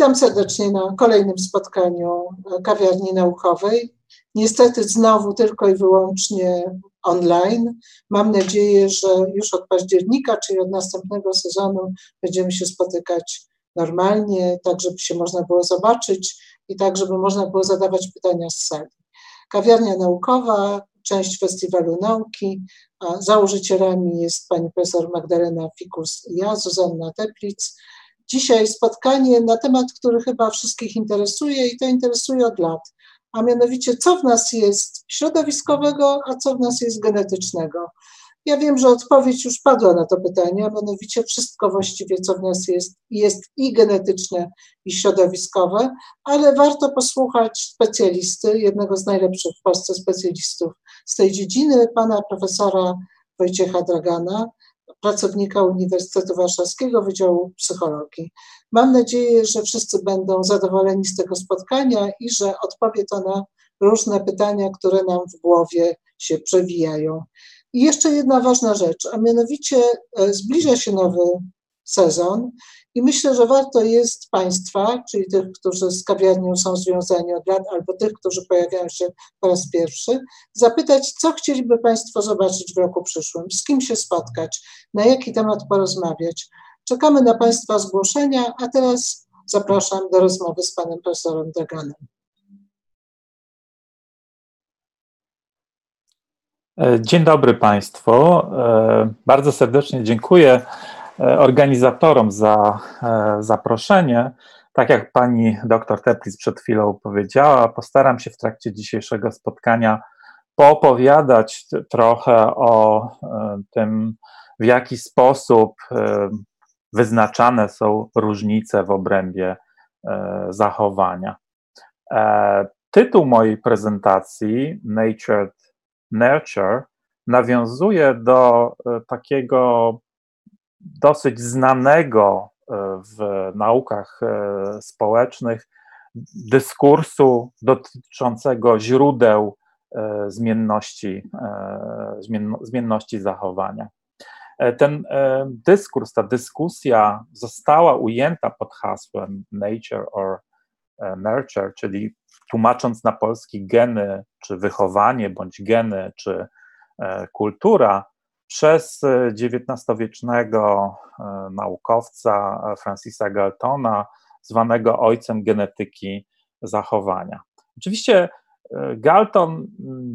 Witam serdecznie na kolejnym spotkaniu kawiarni naukowej. Niestety znowu tylko i wyłącznie online. Mam nadzieję, że już od października, czyli od następnego sezonu, będziemy się spotykać normalnie, tak żeby się można było zobaczyć i tak, żeby można było zadawać pytania z sali. Kawiarnia naukowa, część Festiwalu Nauki. Założycielami jest pani profesor Magdalena Fikus i ja, Zuzanna Teplic. Dzisiaj spotkanie na temat, który chyba wszystkich interesuje i to interesuje od lat, a mianowicie co w nas jest środowiskowego, a co w nas jest genetycznego. Ja wiem, że odpowiedź już padła na to pytanie, a mianowicie wszystko właściwie, co w nas jest, jest i genetyczne, i środowiskowe, ale warto posłuchać specjalisty, jednego z najlepszych w Polsce specjalistów z tej dziedziny, pana profesora Wojciecha Dragana, pracownika Uniwersytetu Warszawskiego Wydziału Psychologii. Mam nadzieję, że wszyscy będą zadowoleni z tego spotkania i że odpowie to na różne pytania, które nam w głowie się przewijają. I jeszcze jedna ważna rzecz, a mianowicie e, zbliża się nowy sezon i myślę, że warto jest Państwa, czyli tych, którzy z kawiarnią są związani od lat, albo tych, którzy pojawiają się po raz pierwszy, zapytać, co chcieliby Państwo zobaczyć w roku przyszłym, z kim się spotkać, na jaki temat porozmawiać. Czekamy na Państwa zgłoszenia, a teraz zapraszam do rozmowy z Panem Profesorem Daganem. E, dzień dobry Państwu. E, bardzo serdecznie dziękuję organizatorom za e, zaproszenie. Tak jak pani doktor Teplis przed chwilą powiedziała, postaram się w trakcie dzisiejszego spotkania poopowiadać trochę o e, tym, w jaki sposób wyznaczane są różnice w obrębie zachowania. Tytuł mojej prezentacji, Nature Nurture, nawiązuje do takiego dosyć znanego e, w naukach e, społecznych dyskursu dotyczącego źródeł e, zmienności, zmienności zachowania. Ten dyskurs, ta dyskusja została ujęta pod hasłem nature or nurture, czyli tłumacząc na polski geny, czy wychowanie, bądź geny, czy kultura, przez XIX-wiecznego e, naukowca Francisa Galtona, zwanego ojcem genetyki zachowania. Oczywiście e, Galton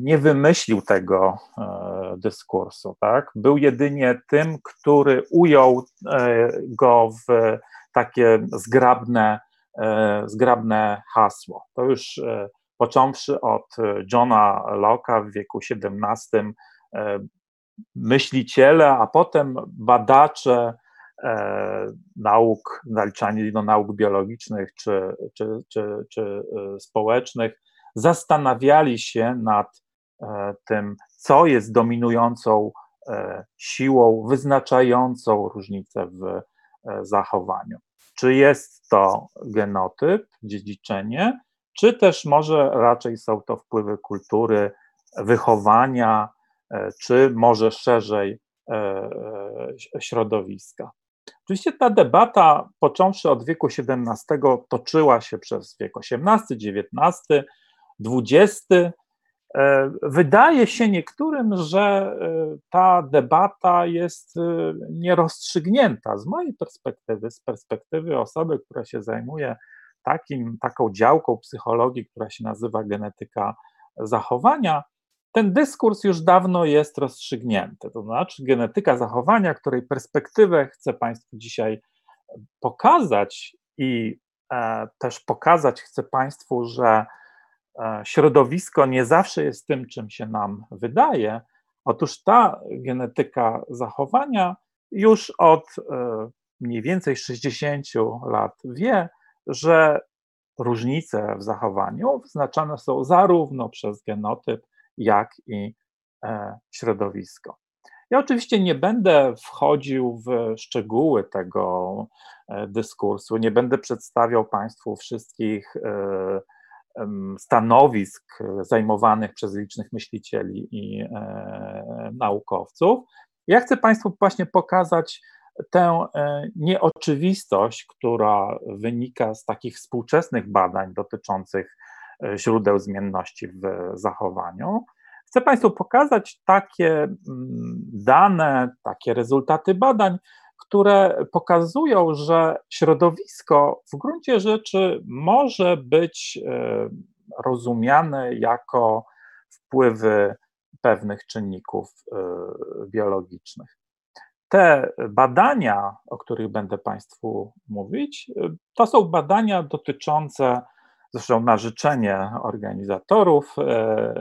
nie wymyślił tego e, dyskursu, tak? Był jedynie tym, który ujął go w takie zgrabne, zgrabne hasło. To już począwszy od Johna Locke'a w wieku XVII myśliciele, a potem badacze e, nauk, naliczani do nauk biologicznych czy, czy, czy, czy e, społecznych, zastanawiali się nad e, tym, co jest dominującą siłą wyznaczającą różnicę w zachowaniu. Czy jest to genotyp, dziedziczenie, czy też może raczej są to wpływy kultury, wychowania, E, czy może szerzej e, e, środowiska. Oczywiście ta debata, począwszy od wieku XVII, toczyła się przez wiek XVIII, XIX, XX. Wydaje się niektórym, że ta debata jest nierozstrzygnięta. Z mojej perspektywy, z perspektywy osoby, która się zajmuje takim, taką działką psychologii, która się nazywa genetyka zachowania, ten dyskurs już dawno jest rozstrzygnięty. To znaczy, genetyka zachowania, której perspektywę chcę Państwu dzisiaj pokazać i e, też pokazać chcę Państwu, że e, środowisko nie zawsze jest tym, czym się nam wydaje. Otóż ta genetyka zachowania już od e, mniej więcej 60 lat wie, że różnice w zachowaniu wyznaczane są zarówno przez genotyp, jak i e, środowisko. Ja oczywiście nie będę wchodził w szczegóły tego e, dyskursu, nie będę przedstawiał Państwu wszystkich e, stanowisk zajmowanych przez licznych myślicieli i naukowców. Ja chcę Państwu właśnie pokazać tę nieoczywistość, która wynika z takich współczesnych badań dotyczących źródeł zmienności w zachowaniu. Chcę Państwu pokazać takie mm, dane, takie rezultaty badań, które pokazują, że środowisko w gruncie rzeczy może być e, rozumiane jako wpływy pewnych czynników e, biologicznych. Te badania, o których będę Państwu mówić, e, to są badania dotyczące Zresztą na życzenie organizatorów, e,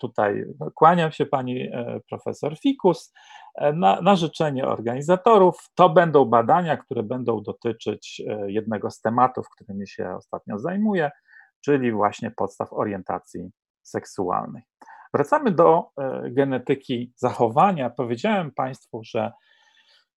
tutaj kłaniam się pani e, profesor Fikus, e, na, na życzenie organizatorów to będą badania, które będą dotyczyć jednego z tematów, którymi się ostatnio zajmuję, czyli właśnie podstaw orientacji seksualnej. Wracamy do genetyki zachowania. Powiedziałem Państwu, że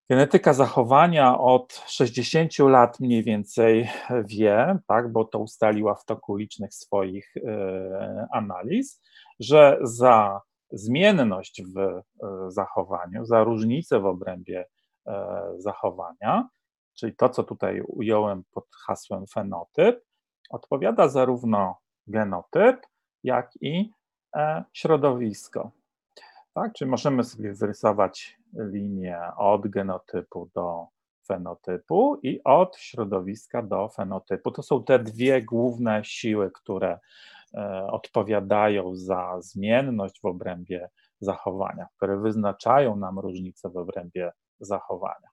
Genetyka zachowania od 60 lat mniej więcej wie, tak, bo to ustaliła w toku licznych swoich e, analiz, że za zmienność w e, zachowaniu, za różnicę w obrębie e, zachowania, czyli to, co tutaj ująłem pod hasłem fenotyp, odpowiada zarówno genotyp, jak i środowisko. Tak? Czyli możemy sobie wyrysować linię od genotypu do fenotypu i od środowiska do fenotypu. To są te dwie główne siły, które e, odpowiadają za zmienność w obrębie zachowania, które wyznaczają nam różnice w obrębie zachowania.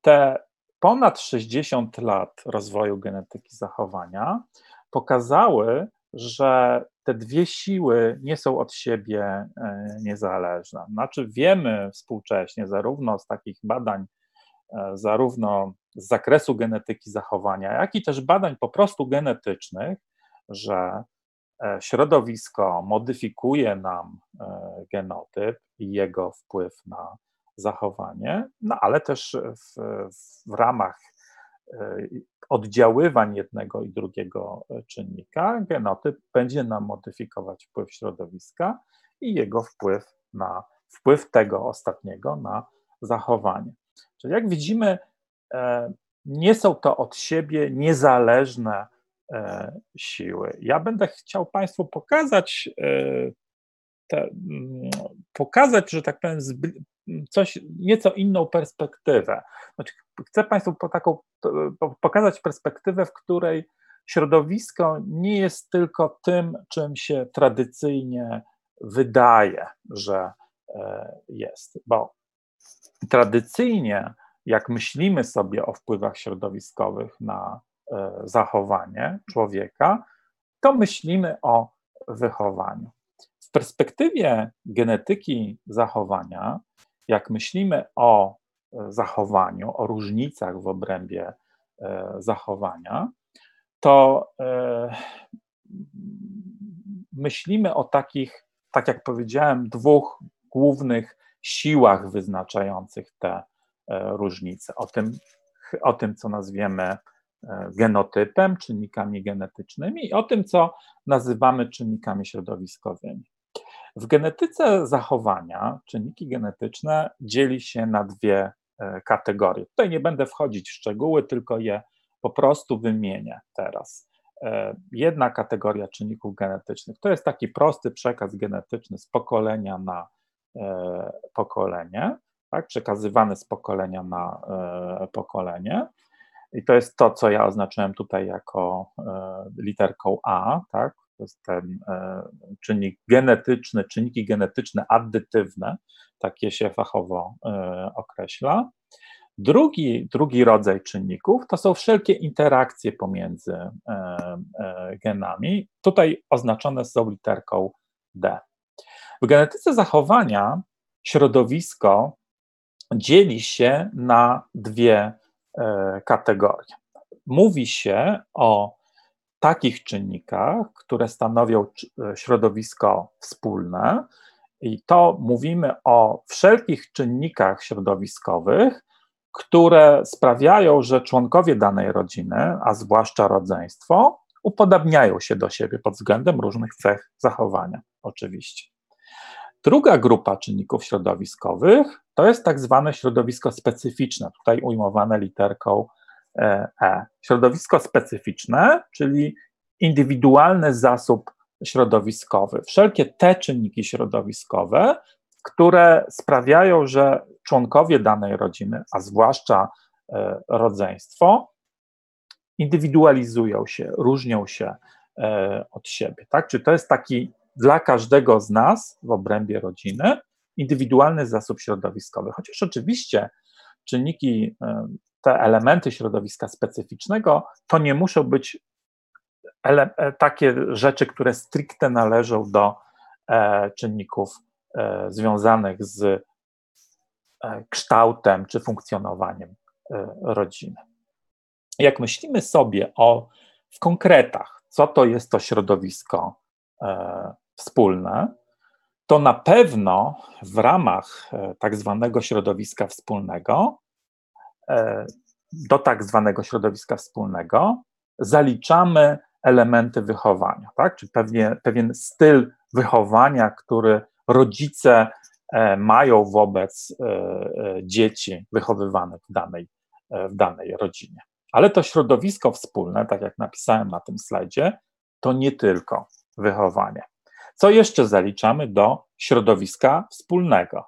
Te ponad 60 lat rozwoju genetyki zachowania pokazały, że te dwie siły nie są od siebie e, niezależne. Znaczy, wiemy współcześnie, zarówno z takich badań, e, zarówno z zakresu genetyki zachowania, jak i też badań po prostu genetycznych, że e, środowisko modyfikuje nam genotyp i jego wpływ na zachowanie, no ale też w, w ramach oddziaływań jednego i drugiego e, czynnika, genotyp będzie nam modyfikować wpływ środowiska i jego wpływ na wpływ tego ostatniego na zachowanie. Czyli jak widzimy, e, nie są to od siebie niezależne e, siły. Ja będę chciał Państwu pokazać te, mm, pokazać, że tak powiem, coś, nieco inną perspektywę. Znaczy, chcę Państwu taką, pokazać perspektywę, w której środowisko nie jest tylko tym, czym się tradycyjnie wydaje, że e, jest, bo tradycyjnie, jak myślimy sobie o wpływach środowiskowych na e, zachowanie człowieka, to myślimy o wychowaniu. W perspektywie genetyki zachowania, jak myślimy o e, zachowaniu, o różnicach w obrębie e, zachowania, to e, myślimy o takich, tak jak powiedziałem, dwóch głównych siłach wyznaczających te różnice. O tym, o tym co nazwiemy genotypem, czynnikami genetycznymi i o tym, co nazywamy czynnikami środowiskowymi. W genetyce zachowania czynniki genetyczne dzieli się na dwie e, kategorie. Tutaj nie będę wchodzić w szczegóły, tylko je po prostu wymienię teraz. E, jedna kategoria czynników genetycznych to jest taki prosty przekaz genetyczny z pokolenia na e, pokolenie, tak, przekazywany z pokolenia na pokolenie. I to jest to, co ja oznaczyłem tutaj jako literką A, tak, ten e, czynnik genetyczny, czynniki genetyczne addytywne, takie się fachowo e, określa. Drugi, drugi rodzaj czynników to są wszelkie interakcje pomiędzy e, genami. Tutaj oznaczone są literką D. W genetyce zachowania środowisko dzieli się na dwie kategorie. Mówi się o takich czynnikach, które stanowią e, środowisko wspólne I to mówimy o wszelkich czynnikach środowiskowych, które sprawiają, że członkowie danej rodziny, a zwłaszcza rodzeństwo, upodabniają się do siebie pod względem różnych cech zachowania, oczywiście. Druga grupa czynników środowiskowych to jest tak zwane środowisko specyficzne, tutaj ujmowane literką E. e. Środowisko specyficzne, czyli indywidualny zasób środowiskowy. Wszelkie te czynniki środowiskowe, które sprawiają, że członkowie danej rodziny, a zwłaszcza e, rodzeństwo, indywidualizują się, różnią się e, od siebie. Tak? Czy to jest taki dla każdego z nas w obrębie rodziny indywidualny zasób środowiskowy. Chociaż oczywiście czynniki, te elementy środowiska specyficznego, to nie muszą być ele- takie rzeczy, które stricte należą do czynników związanych z kształtem czy funkcjonowaniem rodziny. Jak myślimy sobie o w konkretach, co to jest to środowisko e, wspólne, to na pewno w ramach e, tak zwanego środowiska wspólnego, e, do tak zwanego środowiska wspólnego zaliczamy elementy wychowania, tak? Czy pewnie, pewien styl wychowania, który rodzice e, mają wobec e, e, dzieci wychowywanych w danej, w danej rodzinie. Ale to środowisko wspólne, tak jak napisałem na tym slajdzie, to nie tylko wychowanie. Co jeszcze zaliczamy do środowiska wspólnego?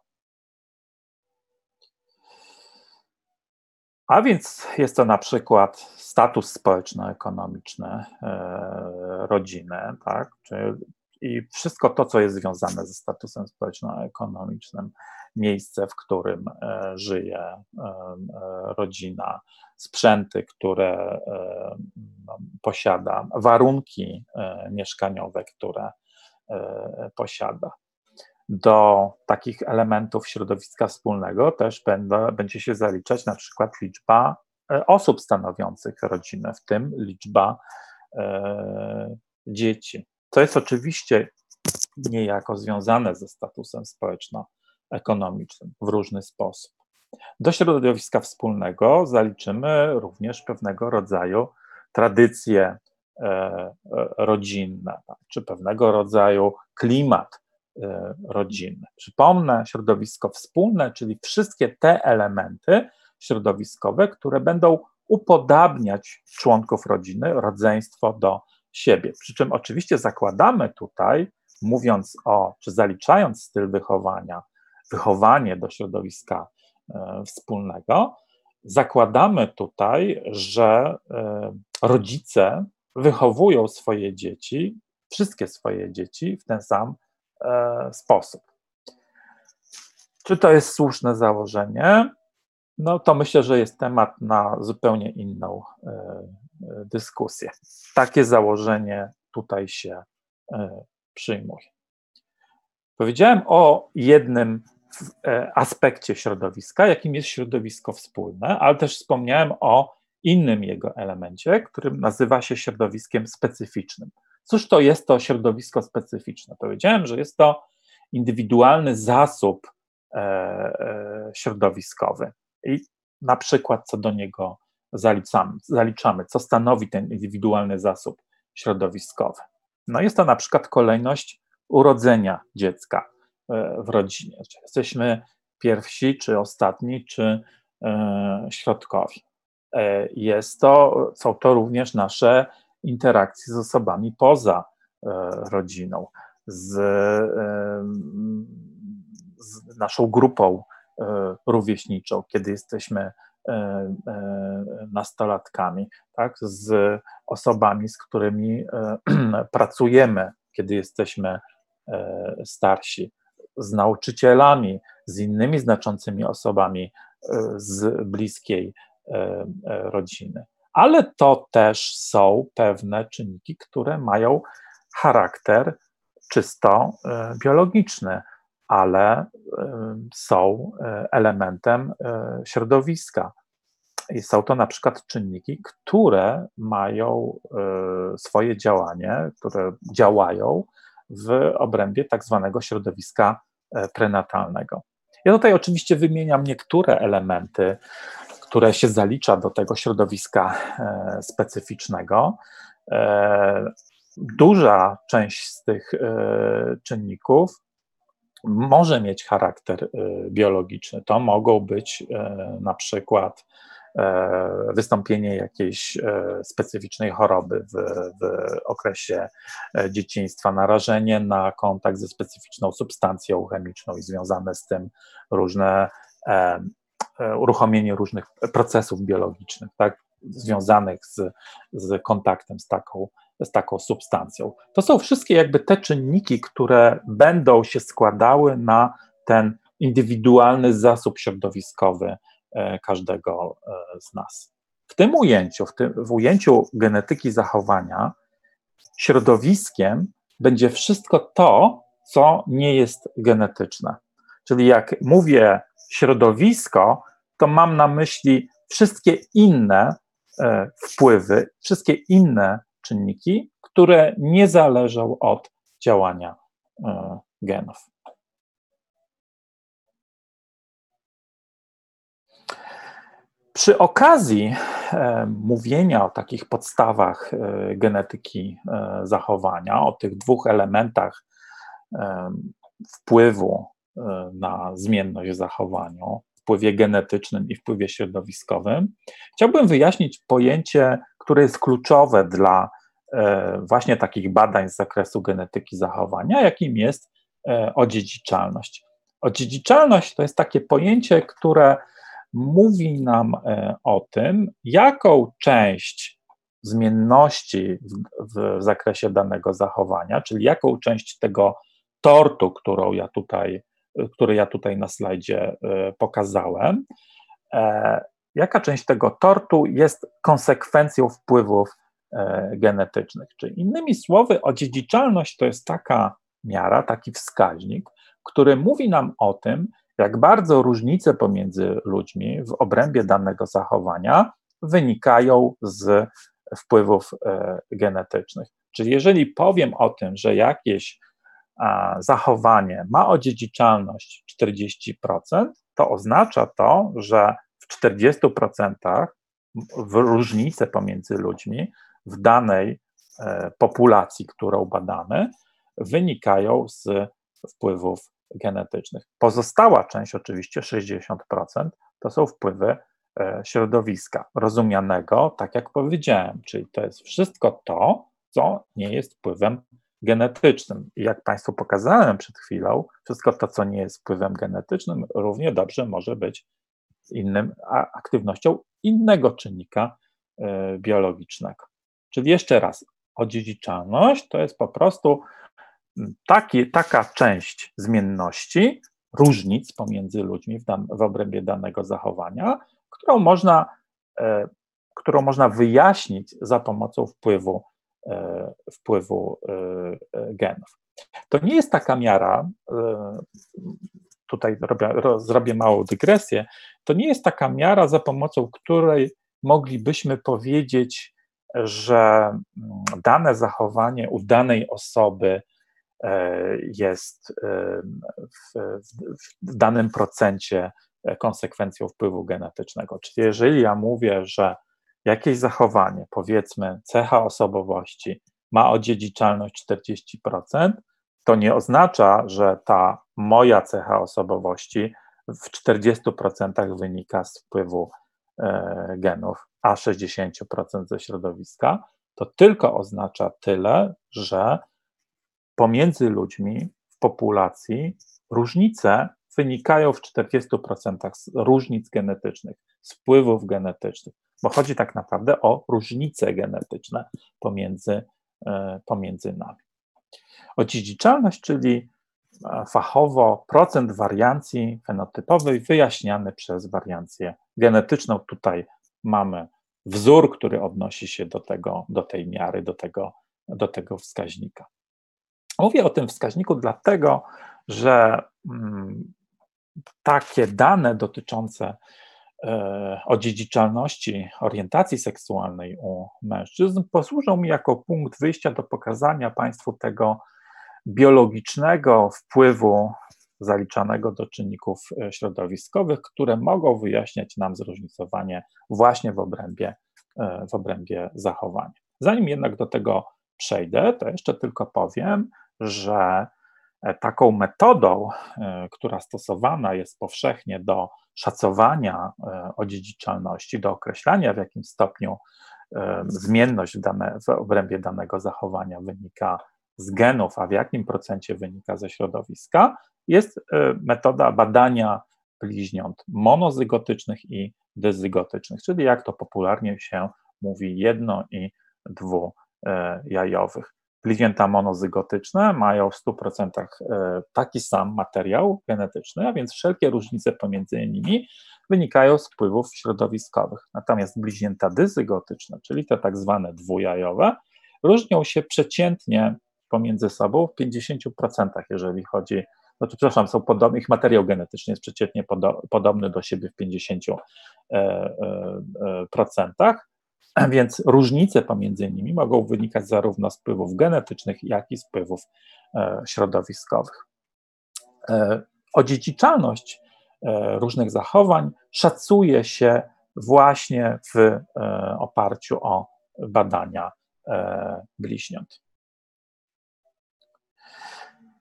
A więc jest to na przykład status społeczno-ekonomiczny e, rodziny, tak? I wszystko to, co jest związane ze statusem społeczno-ekonomicznym, miejsce, w którym e, żyje e, rodzina, sprzęty, które no, posiada, warunki mieszkaniowe, które posiada. Do takich elementów środowiska wspólnego też będą, będzie się zaliczać na przykład liczba osób stanowiących rodzinę, w tym liczba dzieci. To jest oczywiście niejako związane ze statusem społeczno-ekonomicznym w różny sposób. Do środowiska wspólnego zaliczymy również pewnego rodzaju tradycje e, e, rodzinne, tak, czy pewnego rodzaju klimat e, rodzinny. Przypomnę, środowisko wspólne, czyli wszystkie te elementy środowiskowe, które będą upodabniać członków rodziny, rodzeństwo do siebie. Przy czym oczywiście zakładamy tutaj, mówiąc o, czy zaliczając styl wychowania, wychowanie do środowiska e, wspólnego, zakładamy tutaj, że e, rodzice wychowują swoje dzieci, wszystkie swoje dzieci w ten sam e, sposób. Czy to jest słuszne założenie? No to myślę, że jest temat na zupełnie inną dyskusję. Takie założenie tutaj się e, przyjmuje. Powiedziałem o jednym e, aspekcie środowiska, jakim jest środowisko wspólne, ale też wspomniałem o innym jego elemencie, którym nazywa się środowiskiem specyficznym. Cóż to jest to środowisko specyficzne? Powiedziałem, że jest to indywidualny zasób e, środowiskowy i na przykład co do niego zaliczamy, zaliczamy, co stanowi ten indywidualny zasób środowiskowy. No jest to na przykład kolejność urodzenia dziecka e, w rodzinie. Czy jesteśmy pierwsi, czy ostatni, czy e, środkowi. E, jest to, są to również nasze interakcje z osobami poza rodziną, z, z naszą grupą rówieśniczą, kiedy jesteśmy E, e, nastolatkami, tak, z osobami, z którymi e, pracujemy, kiedy jesteśmy starsi, z nauczycielami, z innymi znaczącymi osobami z bliskiej rodziny. Ale to też są pewne czynniki, które mają charakter czysto biologiczny ale są e, elementem e, środowiska. Są to na przykład czynniki, które mają e, swoje działanie, które działają w obrębie tak zwanego środowiska prenatalnego. Ja tutaj oczywiście wymieniam niektóre elementy, które się zalicza do tego środowiska specyficznego. Duża część z tych czynników może mieć charakter biologiczny. To mogą być na przykład E, wystąpienie jakiejś e, specyficznej choroby w, w okresie e, dzieciństwa, narażenie na kontakt ze specyficzną substancją chemiczną i związane z tym różne uruchomienie różnych procesów biologicznych, tak, związanych z, z kontaktem z taką, z taką substancją. To są wszystkie jakby te czynniki, które będą się składały na ten indywidualny zasób środowiskowy E, każdego e, z nas. W tym ujęciu, w, tym, w ujęciu genetyki zachowania, środowiskiem będzie wszystko to, co nie jest genetyczne. Czyli jak mówię środowisko, to mam na myśli wszystkie inne e, wpływy, wszystkie inne czynniki, które nie zależą od działania genów. Przy okazji e, mówienia o takich podstawach e, genetyki e, zachowania, o tych dwóch elementach wpływu na zmienność zachowania, wpływie genetycznym i wpływie środowiskowym, chciałbym wyjaśnić pojęcie, które jest kluczowe dla właśnie takich badań z zakresu genetyki zachowania, jakim jest odziedziczalność. Odziedziczalność to jest takie pojęcie, które mówi nam e, o tym, jaką część zmienności w, w, zakresie danego zachowania, czyli jaką część tego tortu, którą ja tutaj, który ja tutaj na slajdzie e, pokazałem, e, jaka część tego tortu jest konsekwencją wpływów genetycznych. Czyli innymi słowy, odziedziczalność to jest taka miara, taki wskaźnik, który mówi nam o tym, jak bardzo różnice pomiędzy ludźmi w obrębie danego zachowania wynikają z wpływów e, genetycznych. Czyli jeżeli powiem o tym, że jakieś zachowanie ma odziedziczalność 40%, to oznacza to, że w 40% w różnice pomiędzy ludźmi w danej e, populacji, którą badamy, wynikają z wpływów genetycznych. Pozostała część, oczywiście 60%, to są wpływy e, środowiska, rozumianego, tak jak powiedziałem, czyli to jest wszystko to, co nie jest wpływem genetycznym. I jak Państwu pokazałem przed chwilą, wszystko to, co nie jest wpływem genetycznym, równie dobrze może być innym, aktywnością innego czynnika e, biologicznego. Czyli jeszcze raz, odziedziczalność to jest po prostu taki, taka część zmienności, różnic pomiędzy ludźmi w, dan, w obrębie danego zachowania, którą można, e, którą można wyjaśnić za pomocą wpływu, wpływu e, e genów. To nie jest taka miara, e, tutaj robię, zrobię małą dygresję, to nie jest taka miara, za pomocą której moglibyśmy powiedzieć, że mm, dane zachowanie u danej osoby E, jest e, w, w danym procencie konsekwencją wpływu genetycznego. Czyli jeżeli ja mówię, że jakieś zachowanie, powiedzmy cecha osobowości, ma odziedziczalność 40%, to nie oznacza, że ta moja cecha osobowości w 40% wynika z wpływu e, genów, a 60% ze środowiska. To tylko oznacza tyle, że pomiędzy ludźmi w populacji różnice wynikają w 40% z różnic genetycznych, z wpływów genetycznych, bo chodzi tak naprawdę o różnice genetyczne pomiędzy, e, pomiędzy nami. Odziedziczalność, czyli e, fachowo procent wariancji fenotypowej wyjaśniany przez wariancję genetyczną. Tutaj mamy wzór, który odnosi się do, tego, do tej miary, do tego, do tego wskaźnika. Mówię o tym wskaźniku dlatego, że mm, takie dane dotyczące odziedziczalności orientacji seksualnej u mężczyzn posłużą mi jako punkt wyjścia do pokazania Państwu tego biologicznego wpływu zaliczanego do czynników środowiskowych, które mogą wyjaśniać nam zróżnicowanie właśnie w obrębie, w obrębie zachowania. Zanim jednak do tego przejdę, to jeszcze tylko powiem, że e, taką metodą, e, która stosowana jest powszechnie do szacowania e, odziedziczalności, do określania w jakim stopniu zmienność w, dane, w obrębie danego zachowania wynika z genów, a w jakim procencie wynika ze środowiska, jest metoda badania bliźniąt monozygotycznych i dyzygotycznych, czyli jak to popularnie się mówi, jedno i dwujajowych. Bliźnięta monozygotyczne mają w 100% e, taki sam materiał genetyczny, a więc wszelkie różnice pomiędzy nimi wynikają z wpływów środowiskowych. Natomiast bliźnięta dyzygotyczne, czyli te tak zwane dwujajowe, różnią się przeciętnie pomiędzy sobą w 50%, jeżeli chodzi, to przepraszam, są podobni, ich materiał genetyczny jest przeciętnie podo, podobny do siebie w 50%. E, e, Więc różnice pomiędzy nimi mogą wynikać zarówno z wpływów genetycznych, jak i z wpływów e, środowiskowych. E, odziedziczalność e, różnych zachowań szacuje się właśnie w oparciu o badania bliźniąt.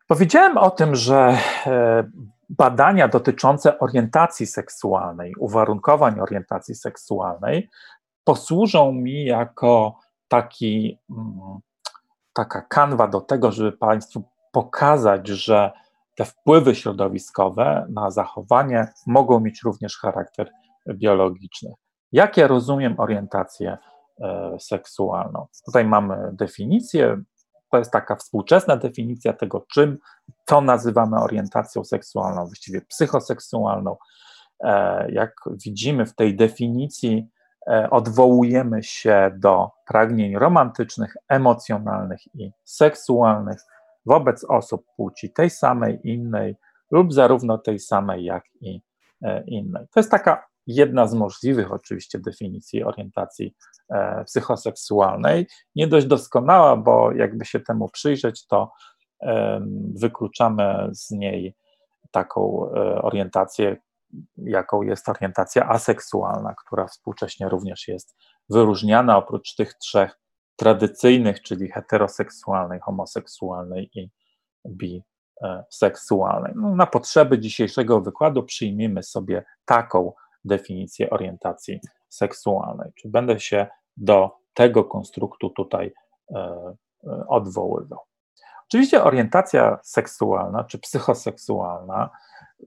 Powiedziałem o tym, że badania dotyczące orientacji seksualnej, uwarunkowań orientacji seksualnej posłużą mi jako taki, mm, taka kanwa do tego, żeby Państwu pokazać, że te wpływy środowiskowe na zachowanie mogą mieć również charakter biologiczny. Jak ja rozumiem orientację e, seksualną? Tutaj mamy definicję, to jest taka współczesna definicja tego, czym to nazywamy orientacją seksualną, właściwie psychoseksualną. E, jak widzimy w tej definicji, odwołujemy się do pragnień romantycznych, emocjonalnych i seksualnych wobec osób płci tej samej, innej lub zarówno tej samej, jak i e, innej. To jest taka jedna z możliwych oczywiście definicji orientacji e, psychoseksualnej. Nie dość doskonała, bo jakby się temu przyjrzeć, to wykluczamy z niej taką orientację, jaką jest orientacja aseksualna, która współcześnie również jest wyróżniana oprócz tych trzech tradycyjnych, czyli heteroseksualnej, homoseksualnej i biseksualnej. No, na potrzeby dzisiejszego wykładu przyjmiemy sobie taką definicję orientacji seksualnej. Czy będę się do tego konstruktu tutaj e, odwoływał. Oczywiście orientacja seksualna czy psychoseksualna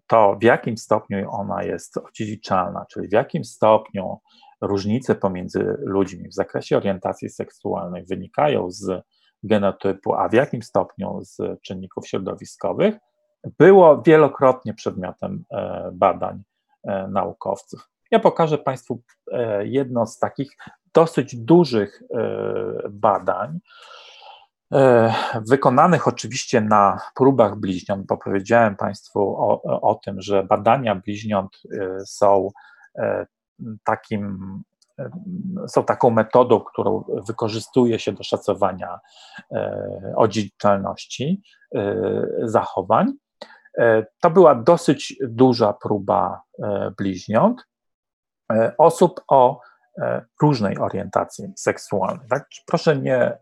to w jakim stopniu ona jest odziedziczalna, czyli w jakim stopniu różnice pomiędzy ludźmi w zakresie orientacji seksualnej wynikają z genotypu, a w jakim stopniu z czynników środowiskowych, było wielokrotnie przedmiotem e, badań e, naukowców. Ja pokażę Państwu e, jedno z takich dosyć dużych badań, wykonanych oczywiście na próbach bliźniąt, bo powiedziałem Państwu o, o tym, że badania bliźniąt e, są e, takim, są taką metodą, którą wykorzystuje się do szacowania odziedziczalności zachowań. To była dosyć duża próba bliźniąt osób o różnej orientacji seksualnej. Tak? Proszę nie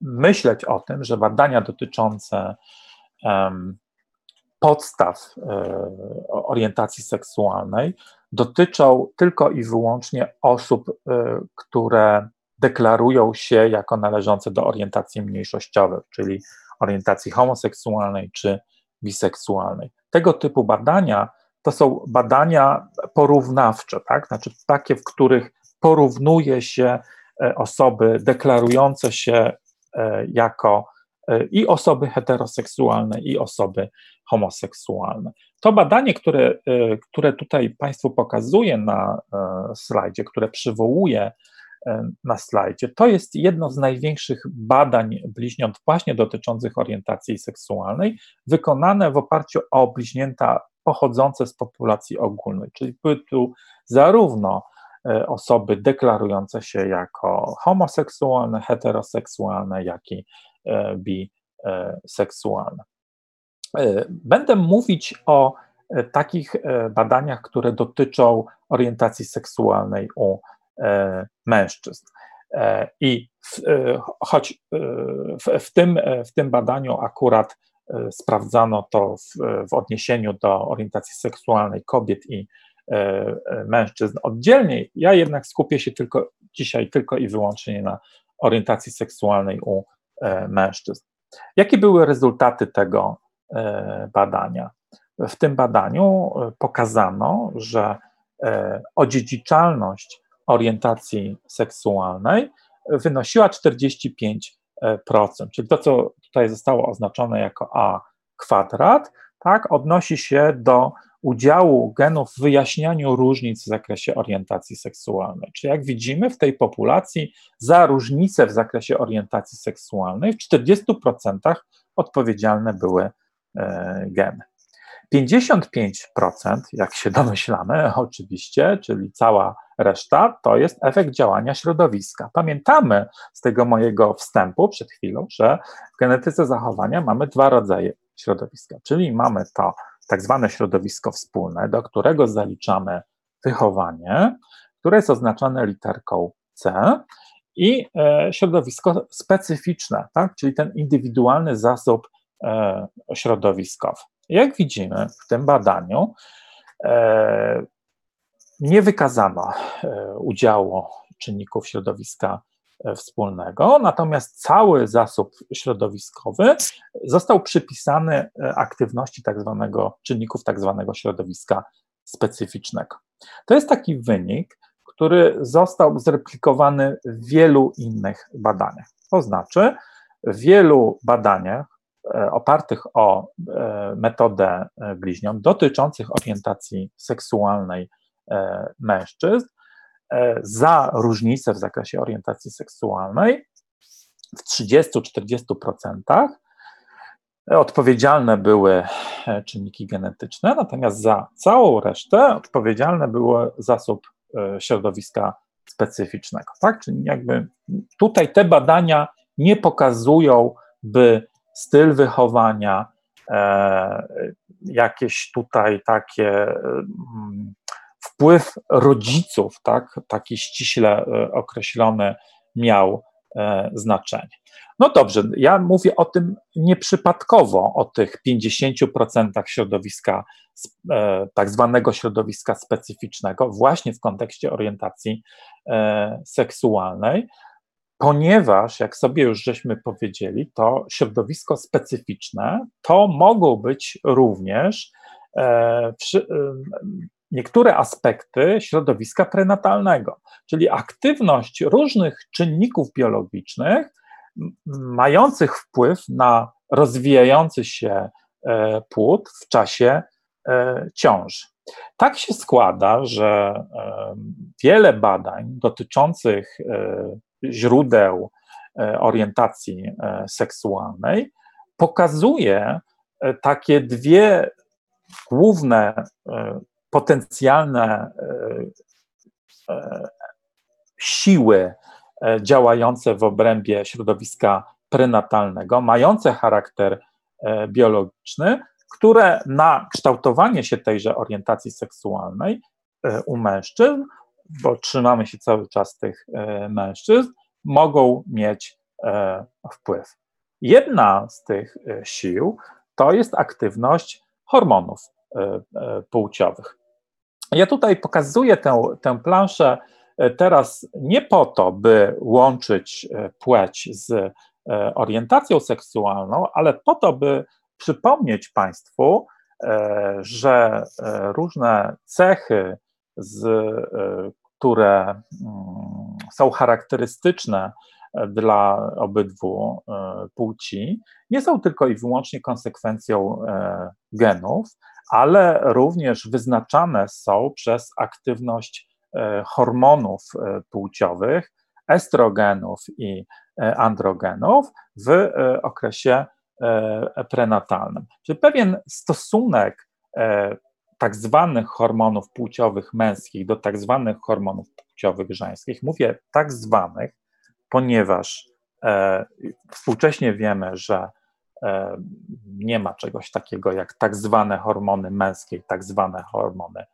myśleć o tym, że badania dotyczące podstaw um, orientacji seksualnej dotyczą tylko i wyłącznie osób, um, które deklarują się jako należące do orientacji mniejszościowej, czyli orientacji homoseksualnej czy biseksualnej. Tego typu badania to są badania porównawcze, tak? znaczy takie, w których porównuje się e, osoby deklarujące się E, jako e, i osoby heteroseksualne, i osoby homoseksualne. To badanie, które, e, które tutaj Państwu pokazuję na slajdzie, które przywołuję na slajdzie, to jest jedno z największych badań bliźniąt właśnie dotyczących orientacji seksualnej, wykonane w oparciu o bliźnięta pochodzące z populacji ogólnej, czyli były tu zarówno E, osoby deklarujące się jako homoseksualne, heteroseksualne, jak i e, biseksualne. Będę mówić o takich badaniach, które dotyczą orientacji seksualnej u mężczyzn. I w, choć w, w, tym, w tym badaniu akurat sprawdzano to w, w odniesieniu do orientacji seksualnej kobiet i mężczyzn oddzielnie, ja jednak skupię się tylko dzisiaj tylko i wyłącznie na orientacji seksualnej u mężczyzn. Jakie były rezultaty tego badania? W tym badaniu pokazano, że odziedziczalność orientacji seksualnej wynosiła 45%, czyli to, co tutaj zostało oznaczone jako A kwadrat, tak, odnosi się do udziału genów w wyjaśnianiu różnic w zakresie orientacji seksualnej. Czyli jak widzimy w tej populacji za różnice w zakresie orientacji seksualnej w 40% odpowiedzialne były e, geny. 55%, jak się domyślamy, oczywiście, czyli cała reszta, to jest efekt działania środowiska. Pamiętamy z tego mojego wstępu przed chwilą, że w genetyce zachowania mamy dwa rodzaje środowiska, czyli mamy to tak zwane środowisko wspólne, do którego zaliczamy wychowanie, które jest oznaczone literką C, i e, środowisko specyficzne, tak? czyli ten indywidualny zasób e, środowiskowy. Jak widzimy w tym badaniu, e, nie wykazano udziału czynników środowiska wspólnego, natomiast cały zasób środowiskowy został przypisany aktywności tak zwanego, czynników tak zwanego środowiska specyficznego. To jest taki wynik, który został zreplikowany w wielu innych badaniach. To znaczy, w wielu badaniach E, opartych o e, metodę e, bliźnią dotyczących orientacji seksualnej mężczyzn za różnice w zakresie orientacji seksualnej w 30-40% odpowiedzialne były czynniki genetyczne, natomiast za całą resztę odpowiedzialne były zasób środowiska specyficznego. Tak? Czyli jakby tutaj te badania nie pokazują, by styl wychowania, e, jakieś tutaj takie mm, wpływ rodziców, tak, taki ściśle e, określony miał e, znaczenie. No dobrze, ja mówię o tym nieprzypadkowo, o tych 50% środowiska, tak zwanego środowiska specyficznego, właśnie w kontekście orientacji seksualnej, ponieważ, jak sobie już żeśmy powiedzieli, to środowisko specyficzne to mogą być również e, e, niektóre aspekty środowiska prenatalnego, czyli aktywność różnych czynników biologicznych mających wpływ na rozwijający się e, płód w czasie e, ciąży. Tak się składa, że e, wiele badań dotyczących źródeł orientacji seksualnej, pokazuje takie dwie główne potencjalne siły działające w obrębie środowiska prenatalnego, mające charakter biologiczny, które na kształtowanie się tejże orientacji seksualnej u mężczyzn bo trzymamy się cały czas tych e, mężczyzn, mogą mieć e, wpływ. Jedna z tych e, sił to jest aktywność hormonów płciowych. Ja tutaj pokazuję tę, tę planszę teraz nie po to, by łączyć płeć z orientacją seksualną, ale po to, by przypomnieć Państwu, że różne cechy z które mm, są charakterystyczne e, dla obydwu e, płci, nie są tylko i wyłącznie konsekwencją e, genów, ale również wyznaczane są przez aktywność hormonów płciowych, estrogenów i androgenów w okresie prenatalnym. Czyli pewien stosunek tak zwanych hormonów płciowych męskich do tak zwanych hormonów płciowych żeńskich. Mówię tak zwanych, ponieważ e, współcześnie wiemy, że nie ma czegoś takiego jak tak zwane hormony męskie i tak zwane hormony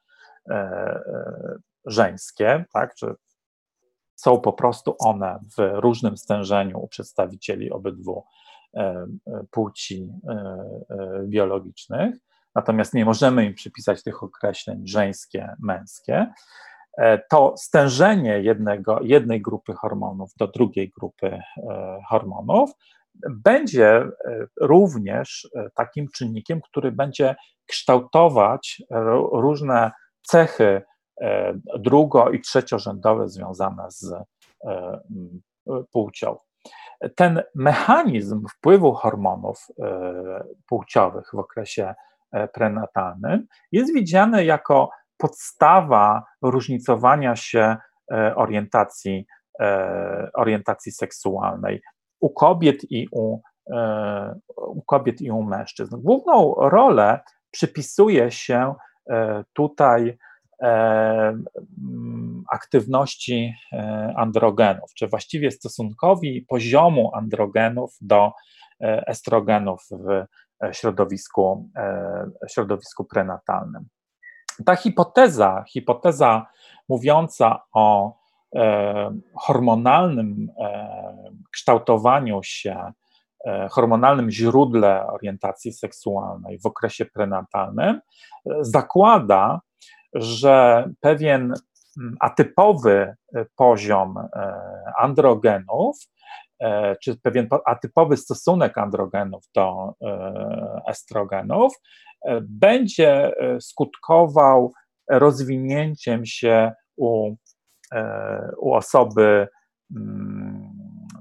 żeńskie, tak, czy są po prostu one w różnym stężeniu u przedstawicieli obydwu płci biologicznych, natomiast nie możemy im przypisać tych określeń żeńskie, męskie. E, to stężenie jednego, jednej grupy hormonów do drugiej grupy e, hormonów będzie e, również takim czynnikiem, który będzie kształtować różne cechy drugo- i trzeciorzędowe związane z płcią. Ten mechanizm wpływu hormonów płciowych w okresie prenatalnym jest widziany jako podstawa różnicowania się e, orientacji, e, orientacji seksualnej u kobiet i u, e, u kobiet i u mężczyzn. Główną rolę przypisuje się tutaj aktywności androgenów, czy właściwie stosunkowi poziomu androgenów do estrogenów w środowisku, środowisku prenatalnym. Ta hipoteza, hipoteza mówiąca o e, hormonalnym e, kształtowaniu się, e, hormonalnym źródle orientacji seksualnej w okresie prenatalnym, zakłada, że pewien atypowy poziom androgenów, czy pewien atypowy stosunek androgenów do estrogenów będzie e, skutkował rozwinięciem się u, e, u osoby mm,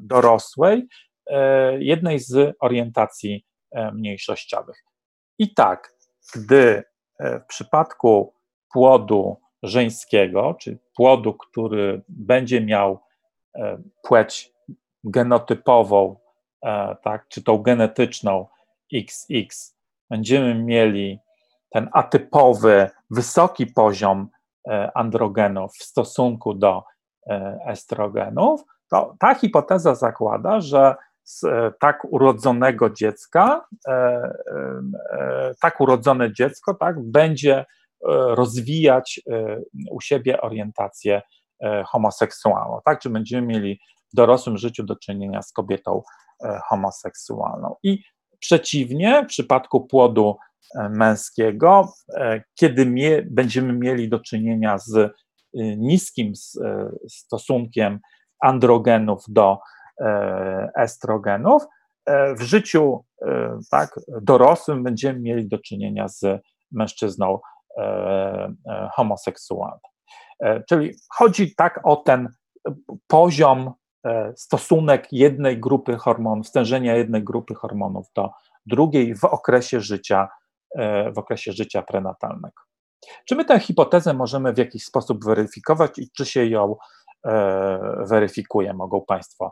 dorosłej e, jednej z orientacji mniejszościowych. I tak, gdy w przypadku płodu żeńskiego, czy płodu, który będzie miał płeć genotypową, tak, czy tą genetyczną XX, będziemy mieli ten atypowy, wysoki poziom e, androgenów w stosunku do e, estrogenów, to ta hipoteza zakłada, że z e, tak urodzonego dziecka, tak urodzone dziecko tak, będzie rozwijać u siebie orientację homoseksualną, tak? Czy będziemy mieli w dorosłym życiu do czynienia z kobietą homoseksualną. I Przeciwnie, w przypadku płodu e, męskiego, e, kiedy mie będziemy mieli do czynienia z e, niskim stosunkiem androgenów do estrogenów, w życiu tak, dorosłym będziemy mieli do czynienia z mężczyzną homoseksualnym. Czyli chodzi tak o ten poziom E, stosunek jednej grupy hormonów, stężenia jednej grupy hormonów do drugiej w okresie życia, e, w okresie życia prenatalnego. Czy my tę hipotezę możemy w jakiś sposób weryfikować i czy się ją e, weryfikuje, mogą Państwo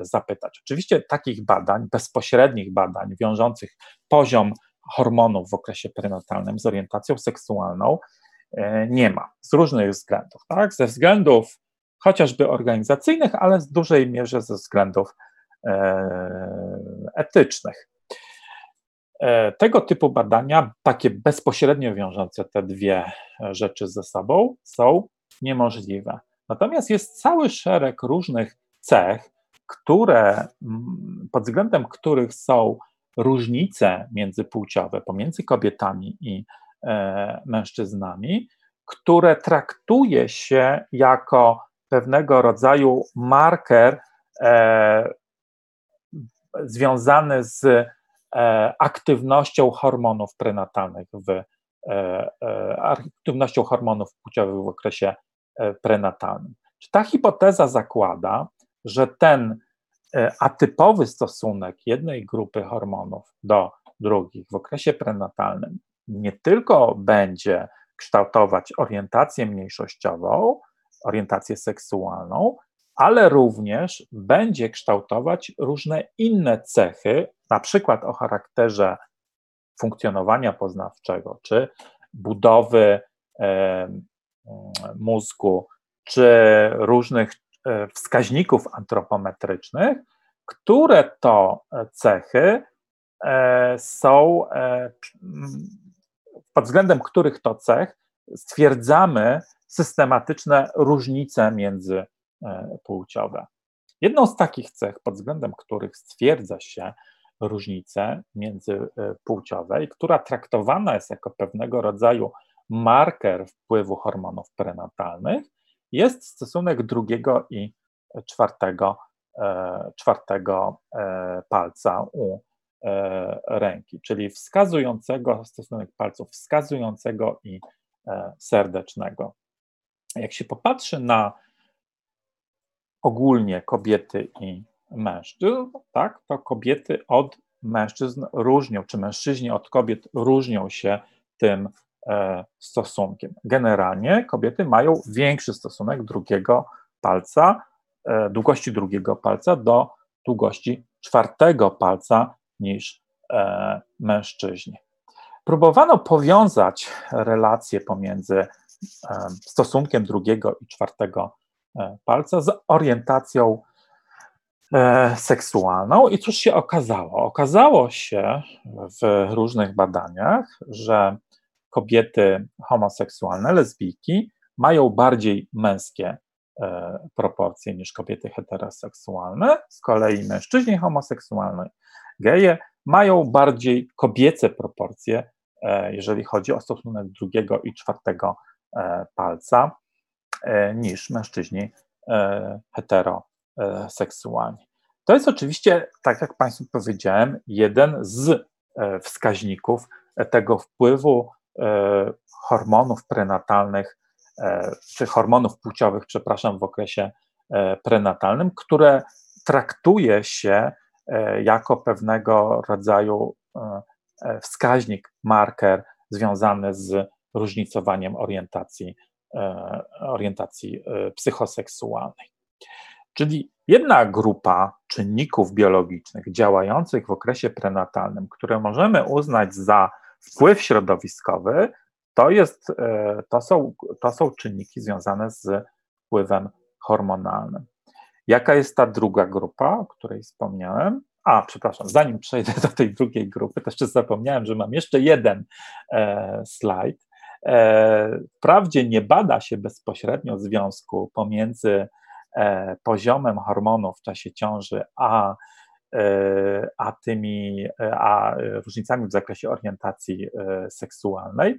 zapytać. Oczywiście takich badań, bezpośrednich badań wiążących poziom hormonów w okresie prenatalnym z orientacją seksualną nie ma z różnych względów. Tak? Ze względów chociażby organizacyjnych, ale w dużej mierze ze względów e, etycznych. E, tego typu badania, takie bezpośrednio wiążące te dwie rzeczy ze sobą, są niemożliwe. Natomiast jest cały szereg różnych cech, które, pod względem których są różnice międzypłciowe pomiędzy kobietami i e, mężczyznami, które traktuje się jako pewnego rodzaju marker e, związany z e, aktywnością hormonów prenatalnych, w, e, e aktywnością hormonów płciowych w okresie e, prenatalnym. Ta hipoteza zakłada, że ten e, atypowy stosunek jednej grupy hormonów do drugich w okresie prenatalnym nie tylko będzie kształtować orientację mniejszościową, orientację seksualną, ale również będzie kształtować różne inne cechy, na przykład o charakterze funkcjonowania poznawczego, czy budowy e, mózgu, czy różnych e, wskaźników antropometrycznych, które to cechy są pod względem których to cech stwierdzamy systematyczne różnice międzypłciowe. Jedną z takich cech, pod względem których stwierdza się różnice międzypłciowe i która traktowana jest jako pewnego rodzaju marker wpływu hormonów prenatalnych, jest stosunek drugiego i czwartego, e, czwartego e, palca u e, ręki, czyli wskazującego, stosunek palców wskazującego i serdecznego. Jak się popatrzy na ogólnie kobiety i mężczyzn, tak, to kobiety od mężczyzn różnią, czy mężczyźni od kobiet różnią się tym e, stosunkiem. Generalnie kobiety mają większy stosunek drugiego palca, e, długości drugiego palca do długości czwartego palca niż e, mężczyźni. Próbowano powiązać relacje pomiędzy stosunkiem drugiego i czwartego palca z orientacją E, seksualną. I cóż się okazało? Okazało się w różnych badaniach, że kobiety homoseksualne, lesbijki, mają bardziej męskie e, proporcje niż kobiety heteroseksualne. Z kolei mężczyźni homoseksualni, geje, mają bardziej kobiece proporcje, e, jeżeli chodzi o stosunek drugiego i czwartego palca, niż mężczyźni E, seksualni. To jest oczywiście, tak jak Państwu powiedziałem, jeden z e, wskaźników tego wpływu e, hormonów prenatalnych, czy hormonów płciowych, przepraszam, w okresie prenatalnym, które traktuje się jako pewnego rodzaju wskaźnik, marker związany z różnicowaniem orientacji, orientacji psychoseksualnej. Czyli jedna grupa czynników biologicznych działających w okresie prenatalnym, które możemy uznać za wpływ środowiskowy, to, jest, e, to, są, to są czynniki związane z wpływem hormonalnym. Jaka jest ta druga grupa, o której wspomniałem? A, przepraszam, zanim przejdę do tej drugiej grupy, jeszcze zapomniałem, że mam jeszcze jeden e, slajd. E, wprawdzie nie bada się bezpośrednio związku pomiędzy E, poziomem hormonów w czasie ciąży, a, e, a tymi a różnicami w zakresie orientacji seksualnej,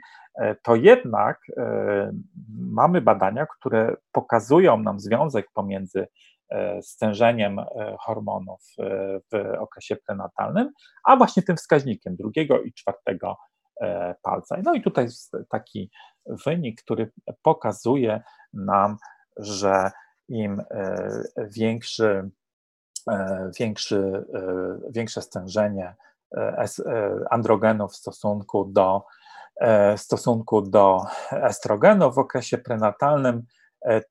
to jednak mamy badania, które pokazują nam związek pomiędzy stężeniem hormonów w okresie prenatalnym, a właśnie tym wskaźnikiem drugiego i czwartego palca. No i tutaj jest taki wynik, który pokazuje nam, że im e, większy, e, większy, e, większe stężenie androgenów w stosunku do, w stosunku do estrogenów w okresie prenatalnym,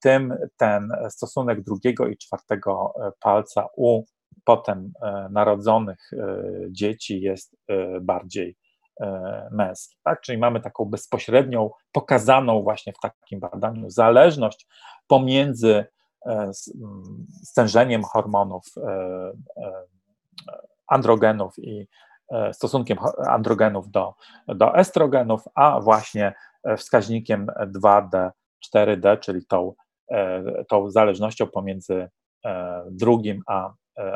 tym ten stosunek drugiego i czwartego palca u potem narodzonych dzieci jest bardziej męski. Tak? Czyli mamy taką bezpośrednią, pokazaną właśnie w takim badaniu zależność pomiędzy E, stężeniem hormonów e, e, androgenów i stosunkiem androgenów do, do estrogenów, a właśnie wskaźnikiem 2D, 4D, czyli tą, tą zależnością pomiędzy drugim a,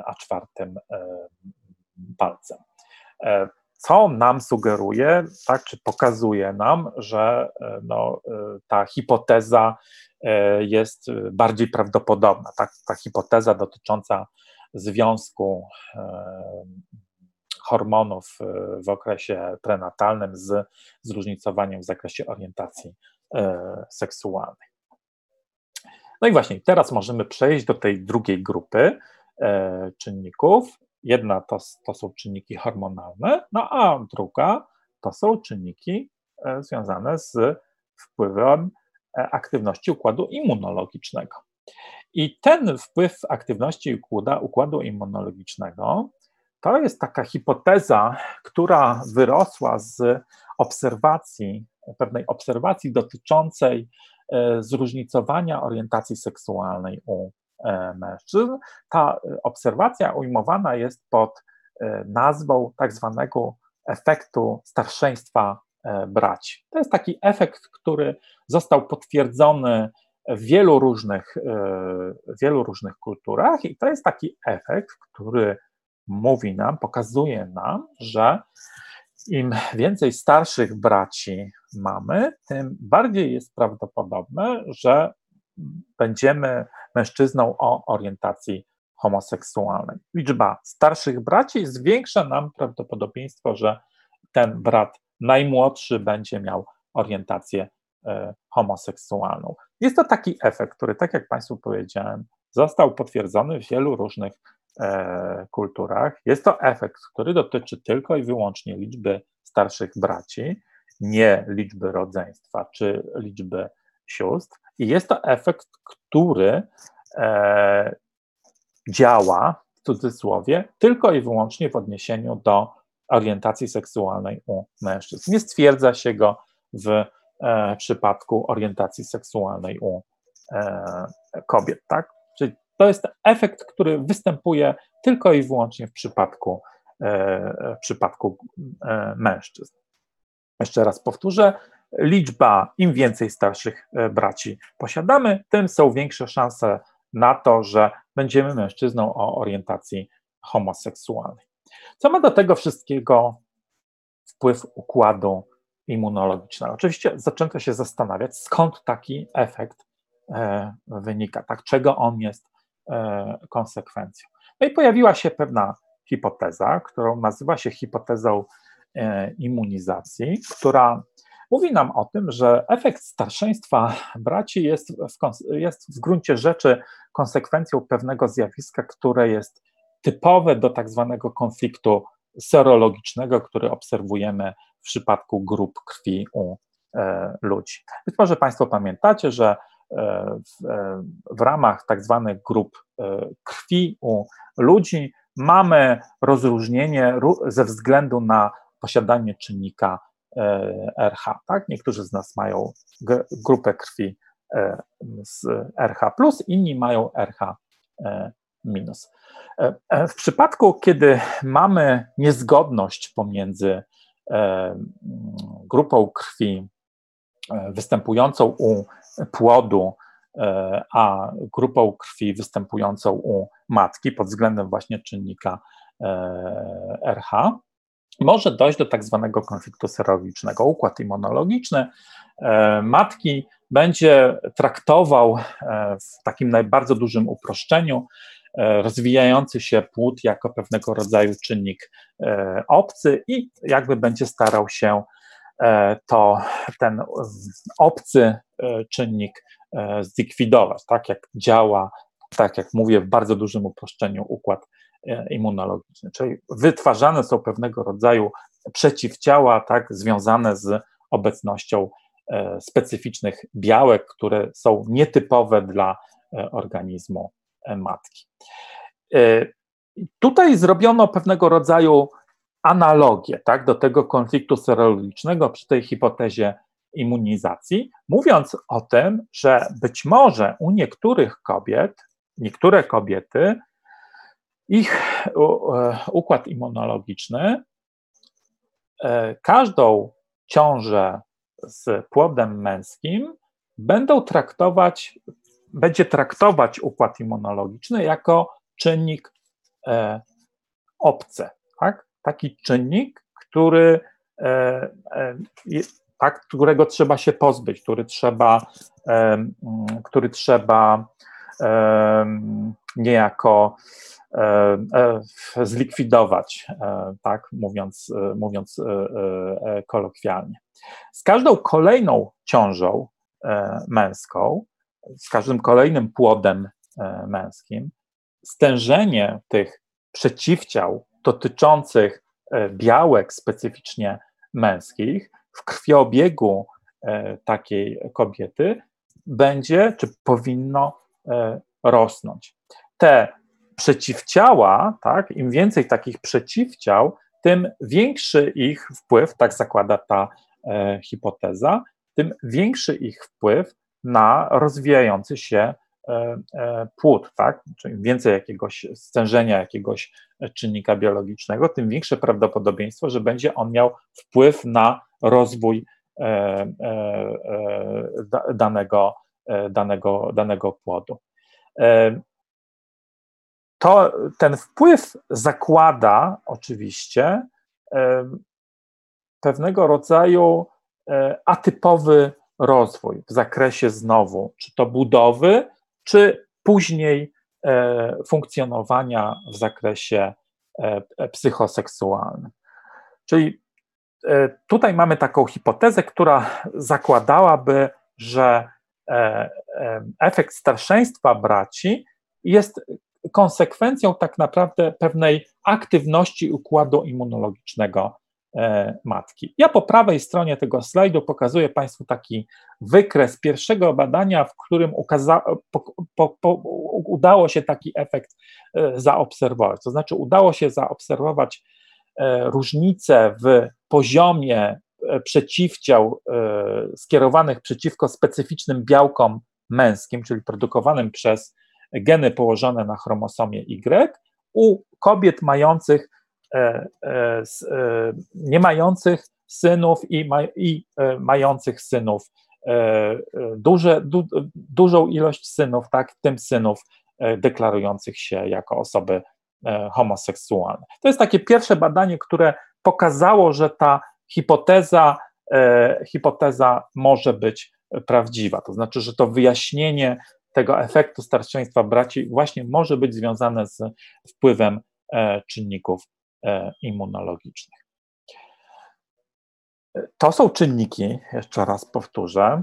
a czwartym palcem. Co nam sugeruje, tak, czy pokazuje nam, że no, ta hipoteza E, jest e, bardziej prawdopodobna. Tak, ta hipoteza dotycząca związku e, hormonów w okresie prenatalnym z zróżnicowaniem w zakresie orientacji seksualnej. No i właśnie, teraz możemy przejść do tej drugiej grupy czynników. Jedna to, to są czynniki hormonalne, no a druga to są czynniki związane z wpływem E, aktywności układu immunologicznego. I ten wpływ aktywności układu, immunologicznego to jest taka hipoteza, która wyrosła z obserwacji, pewnej obserwacji dotyczącej e, zróżnicowania orientacji seksualnej u e, mężczyzn. Ta obserwacja ujmowana jest pod nazwą tak zwanego efektu starszeństwa braci. To jest taki efekt, który został potwierdzony w wielu różnych, wielu różnych kulturach i to jest taki efekt, który mówi nam, pokazuje nam, że im więcej starszych braci mamy, tym bardziej jest prawdopodobne, że będziemy mężczyzną o orientacji homoseksualnej. Liczba starszych braci zwiększa nam prawdopodobieństwo, że ten brat najmłodszy będzie miał orientację e, homoseksualną. Jest to taki efekt, który, tak jak Państwu powiedziałem, został potwierdzony w wielu różnych e, kulturach. Jest to efekt, który dotyczy tylko i wyłącznie liczby starszych braci, nie liczby rodzeństwa czy liczby sióstr. I jest to efekt, który e, działa, w cudzysłowie, tylko i wyłącznie w odniesieniu do orientacji seksualnej u mężczyzn. Nie stwierdza się go w e, przypadku orientacji seksualnej u e, kobiet, tak? Czyli to jest efekt, który występuje tylko i wyłącznie w przypadku, e, w przypadku e, mężczyzn. Jeszcze raz powtórzę, liczba, im więcej starszych e, braci posiadamy, tym są większe szanse na to, że będziemy mężczyzną o orientacji homoseksualnej. Co ma do tego wszystkiego wpływ układu immunologicznego? Oczywiście zaczęto się zastanawiać, skąd taki efekt e, wynika, tak, czego on jest e, konsekwencją. No i pojawiła się pewna hipoteza, którą nazywa się hipotezą immunizacji, która mówi nam o tym, że efekt starszeństwa braci jest w, jest w gruncie rzeczy konsekwencją pewnego zjawiska, które jest typowe do tak zwanego konfliktu serologicznego, który obserwujemy w przypadku grup krwi u e, ludzi. Być może Państwo pamiętacie, że e, w, e, w ramach tak zwanych grup e, krwi u ludzi mamy rozróżnienie ze względu na posiadanie czynnika RH. Tak? Niektórzy z nas mają grupę krwi e, z RH, inni mają RH e, minus. W przypadku, kiedy mamy niezgodność pomiędzy grupą krwi występującą u płodu, a grupą krwi występującą u matki pod względem właśnie czynnika RH, może dojść do tak zwanego konfliktu serologicznego. Układ immunologiczny e, matki będzie traktował e, w takim najbardziej dużym uproszczeniu e, rozwijający się płód jako pewnego rodzaju czynnik obcy i jakby będzie starał się to ten obcy czynnik zlikwidować, tak jak działa, tak jak mówię, w bardzo dużym uproszczeniu układ immunologiczny, czyli wytwarzane są pewnego rodzaju przeciwciała, tak, związane z obecnością e, specyficznych białek, które są nietypowe dla e, organizmu matki. Tutaj zrobiono pewnego rodzaju analogię tak, do tego konfliktu serologicznego przy tej hipotezie immunizacji, mówiąc o tym, że być może u niektórych kobiet, niektóre kobiety ich e, układ immunologiczny e, każdą ciążę z płodem męskim będą traktować, będzie traktować układ immunologiczny jako czynnik e, obcy, tak? taki czynnik, który, tak, którego trzeba się pozbyć, który trzeba, który trzeba niejako zlikwidować, e, tak mówiąc, mówiąc kolokwialnie. Z każdą kolejną ciążą męską, z każdym kolejnym płodem męskim, stężenie tych przeciwciał dotyczących białek specyficznie męskich w krwiobiegu takiej kobiety będzie czy powinno rosnąć. Te przeciwciała, tak, im więcej takich przeciwciał, tym większy ich wpływ, tak zakłada ta e, hipoteza, tym większy ich wpływ na rozwijający się płód, tak? Czyli więcej jakiegoś stężenia jakiegoś czynnika biologicznego, tym większe prawdopodobieństwo, że będzie on miał wpływ na rozwój danego, danego, danego płodu. To, ten wpływ zakłada oczywiście pewnego rodzaju e, atypowy rozwój w zakresie znowu, czy to budowy, czy później e, funkcjonowania w zakresie e, psychoseksualnym. Czyli tutaj mamy taką hipotezę, która zakładałaby, że efekt starszeństwa braci jest konsekwencją tak naprawdę pewnej aktywności układu immunologicznego e, matki. Ja po prawej stronie tego slajdu pokazuję Państwu taki wykres pierwszego badania, w którym ukaza, po, po, po, udało się taki efekt e, zaobserwować. To znaczy, udało się zaobserwować e, różnice w poziomie przeciwciał skierowanych przeciwko specyficznym białkom męskim, czyli produkowanym przez geny położone na chromosomie Y, u kobiet mających, e, e, e, nie mających synów i, ma, i mających synów, duże, du, dużą ilość synów, tak, tym synów deklarujących się jako osoby homoseksualne. To jest takie pierwsze badanie, które pokazało, że ta hipoteza, hipoteza może być prawdziwa. To znaczy, że to wyjaśnienie tego efektu starszeństwa braci właśnie może być związane z wpływem e, czynników e, immunologicznych. To są czynniki, jeszcze raz powtórzę,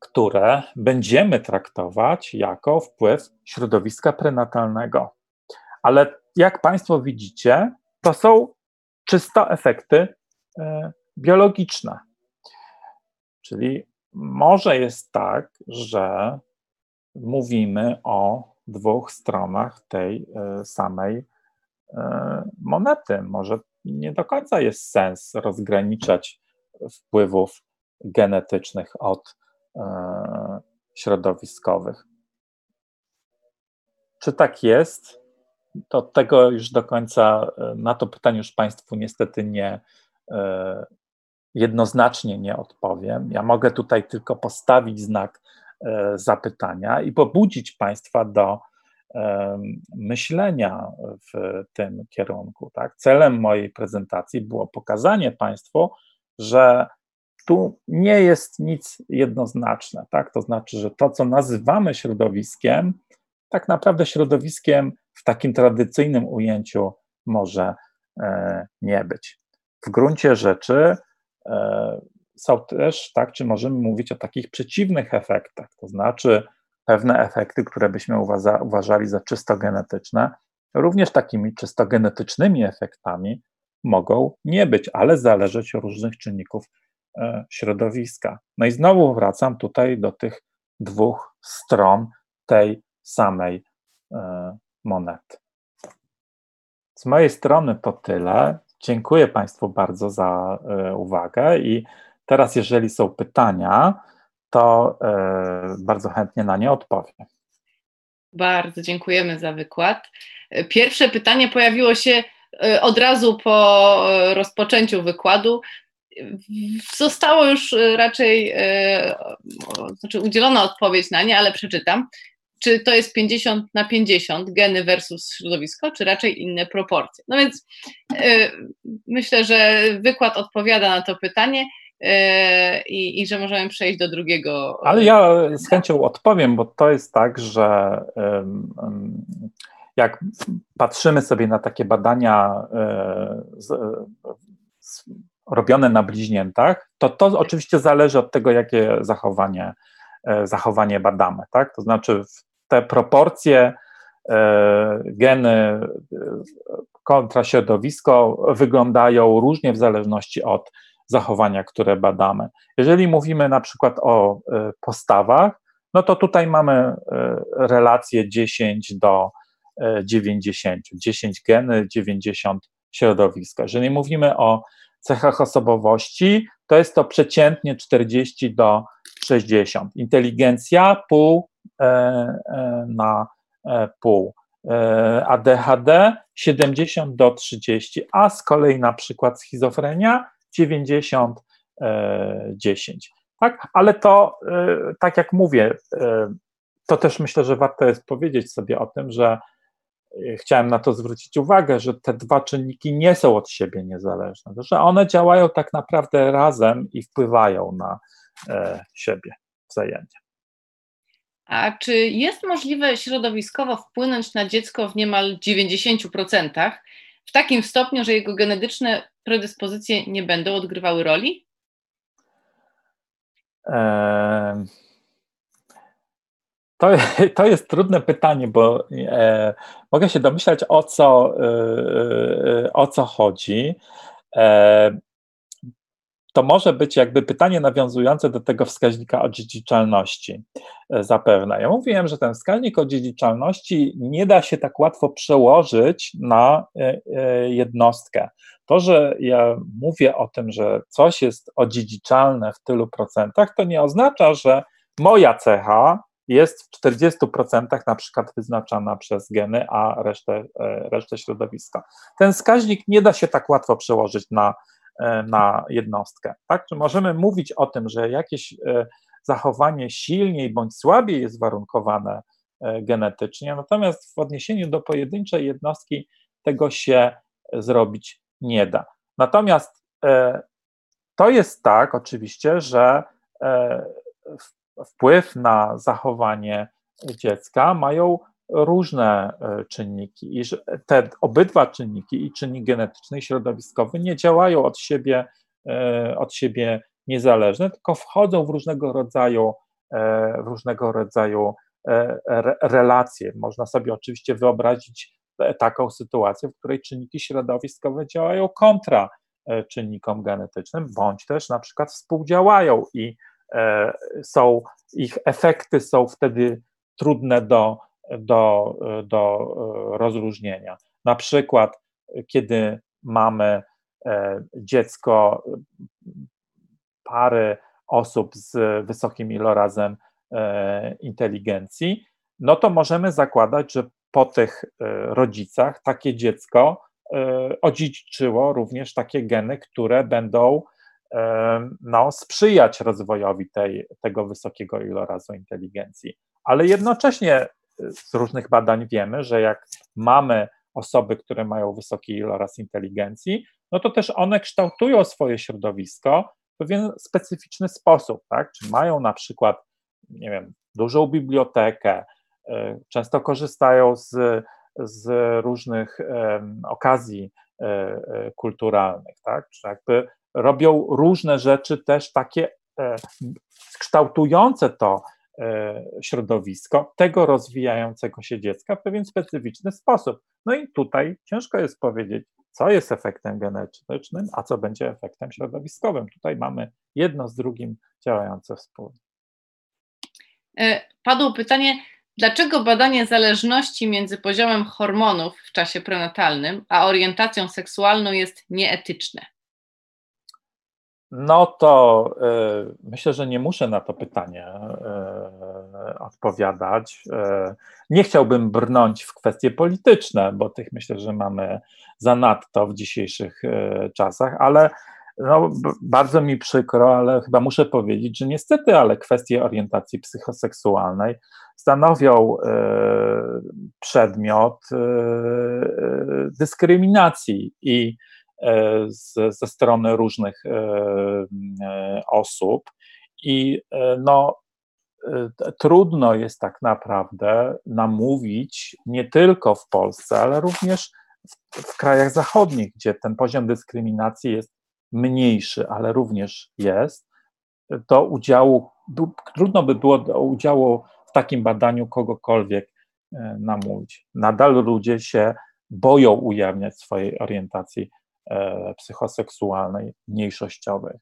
które będziemy traktować jako wpływ środowiska prenatalnego. Ale jak Państwo widzicie, to są czysto efekty e, biologiczne. Czyli może jest tak, że mówimy o dwóch stronach tej e, samej e, monety. Może nie do końca jest sens rozgraniczać wpływów genetycznych od e, środowiskowych. Czy tak jest? To tego już do końca, na to pytanie już Państwu niestety nie jednoznacznie nie odpowiem. Ja mogę tutaj tylko postawić znak zapytania i pobudzić Państwa do myślenia w tym kierunku. Tak? Celem mojej prezentacji było pokazanie Państwu, że tu nie jest nic jednoznaczne. Tak? To znaczy, że to, co nazywamy środowiskiem, tak naprawdę środowiskiem w takim tradycyjnym ujęciu może e, nie być. W gruncie rzeczy e, są też, tak, czy możemy mówić o takich przeciwnych efektach, to znaczy pewne efekty, które byśmy uważali za czysto genetyczne, również takimi czysto genetycznymi efektami mogą nie być, ale zależeć od różnych czynników e, środowiska. No i znowu wracam tutaj do tych dwóch stron tej samej e, monety. Z mojej strony to tyle. Dziękuję Państwu bardzo za e, uwagę i Teraz, jeżeli są pytania, to e, bardzo chętnie na nie odpowiem. Bardzo dziękujemy za wykład. Pierwsze pytanie pojawiło się e, od razu po e, rozpoczęciu wykładu. Zostało już raczej, znaczy udzielona odpowiedź na nie, ale przeczytam. Czy to jest 50 na 50 geny versus środowisko, czy raczej inne proporcje? No więc myślę, że wykład odpowiada na to pytanie. E, i, i że możemy przejść do drugiego. Ale ja z chęcią odpowiem, bo to jest tak, że jak patrzymy sobie na takie badania e, robione na bliźniętach, to to oczywiście zależy od tego, jakie zachowanie, e, zachowanie badamy. Tak? To znaczy te proporcje geny kontra środowisko wyglądają różnie w zależności od zachowania, które badamy. Jeżeli mówimy na przykład o e, postawach, no to tutaj mamy e, relację 10 do 90, e, 10 geny, 90 środowiska. Jeżeli mówimy o cechach osobowości, to jest to przeciętnie 40 do 60. Inteligencja pół na pół. ADHD 70 do 30, a z kolei na przykład schizofrenia 90 10. Tak, ale to, tak jak mówię, to też myślę, że warto jest powiedzieć sobie o tym, że chciałem na to zwrócić uwagę, że te dwa czynniki nie są od siebie niezależne, że one działają tak naprawdę razem i wpływają na e, siebie wzajemnie. A czy jest możliwe środowiskowo wpłynąć na dziecko w niemal 90%, w takim stopniu, że jego genetyczne predyspozycje nie będą odgrywały roli? To, to jest trudne pytanie, bo e, mogę się domyślać o co, e, e, o co chodzi. E, to może być jakby pytanie nawiązujące do tego wskaźnika odziedziczalności e, zapewne. Ja mówiłem, że ten wskaźnik odziedziczalności nie da się tak łatwo przełożyć na e, jednostkę. To, że ja mówię o tym, że coś jest odziedziczalne w tylu procentach, to nie oznacza, że moja cecha jest w 40% na przykład wyznaczana przez geny, a resztę, e, resztę środowiska. Ten wskaźnik nie da się tak łatwo przełożyć na, e, na jednostkę. Tak? Czy możemy mówić o tym, że jakieś e, zachowanie silniej bądź słabiej jest warunkowane genetycznie, natomiast w odniesieniu do pojedynczej jednostki tego się zrobić nie da. Natomiast to jest tak oczywiście, że wpływ na zachowanie dziecka mają różne e, czynniki i te obydwa czynniki, i czynnik genetyczny, i środowiskowy, nie działają od siebie, e, od siebie niezależne, tylko wchodzą w różnego rodzaju, e, w różnego rodzaju relacje. Można sobie oczywiście wyobrazić taką sytuację, w której czynniki środowiskowe działają kontra czynnikom genetycznym, bądź też na przykład współdziałają i są, ich efekty są wtedy trudne do, do, do e, rozróżnienia. Na przykład, kiedy mamy e, dziecko pary osób z wysokim ilorazem inteligencji, no to możemy zakładać, że po tych rodzicach takie dziecko odziedziczyło również takie geny, które będą no, sprzyjać rozwojowi tej, tego wysokiego ilorazu inteligencji. Ale jednocześnie z różnych badań wiemy, że jak mamy osoby, które mają wysoki iloraz inteligencji, no to też one kształtują swoje środowisko w pewien specyficzny sposób, tak? Czy mają na przykład, nie wiem, dużą bibliotekę, y, często korzystają z, z różnych okazji um, kulturalnych, tak? Czy jakby robią różne rzeczy też takie e, kształtujące to środowisko tego rozwijającego się dziecka w pewien specyficzny sposób. No i tutaj ciężko jest powiedzieć, co jest efektem genetycznym, a co będzie efektem środowiskowym. Tutaj mamy jedno z drugim działające wspólnie. E, padło pytanie, dlaczego badanie zależności między poziomem hormonów w czasie prenatalnym a orientacją seksualną jest nieetyczne? No to y, myślę, że nie muszę na to pytanie y, odpowiadać. Y, nie chciałbym brnąć w kwestie polityczne, bo tych myślę, że mamy zanadto w dzisiejszych czasach, ale no, bardzo mi przykro, ale chyba muszę powiedzieć, że niestety, ale kwestie orientacji psychoseksualnej stanowią przedmiot dyskryminacji i z, ze strony różnych e, e, osób. I no, trudno jest tak naprawdę namówić nie tylko w Polsce, ale również w, w, krajach zachodnich, gdzie ten poziom dyskryminacji jest mniejszy, ale również jest, do udziału, trudno by było do udziału w takim badaniu kogokolwiek namówić. Nadal ludzie się boją ujawniać swojej orientacji E, psychoseksualnej, mniejszościowej.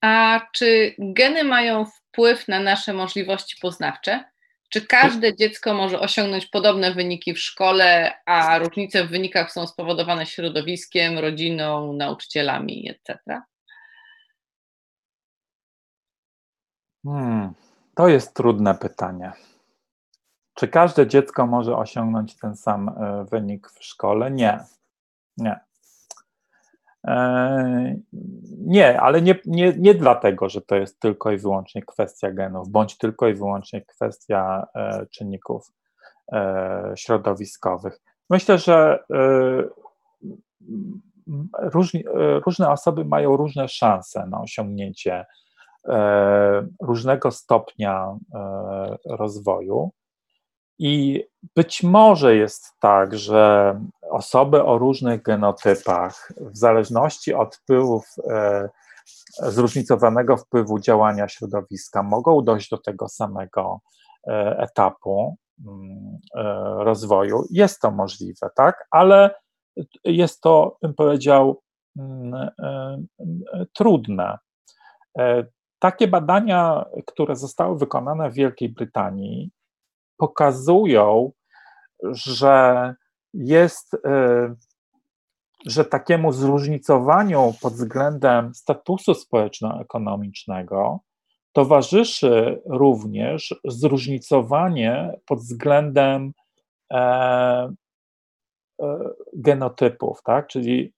A czy geny mają wpływ na nasze możliwości poznawcze? Czy każde dziecko może osiągnąć podobne wyniki w szkole, a różnice w wynikach są spowodowane środowiskiem, rodziną, nauczycielami, etc.? Hmm. To jest trudne pytanie. Czy każde dziecko może osiągnąć ten sam e, wynik w szkole? Nie. Nie. E, nie, ale nie, nie, nie dlatego, że to jest tylko i wyłącznie kwestia genów, bądź tylko i wyłącznie kwestia e, czynników środowiskowych. Myślę, że różni, różne osoby mają różne szanse na osiągnięcie różnego stopnia rozwoju. I być może jest tak, że osoby o różnych genotypach, w zależności od wpływów, e, zróżnicowanego wpływu działania środowiska, mogą dojść do tego samego e, etapu mm, e, rozwoju. Jest to możliwe, tak, ale jest to, bym powiedział, mm, trudne. Takie badania, które zostały wykonane w Wielkiej Brytanii, pokazują, że jest, e, że takiemu zróżnicowaniu pod względem statusu społeczno-ekonomicznego towarzyszy również zróżnicowanie pod względem e, e, genotypów, tak? Czyli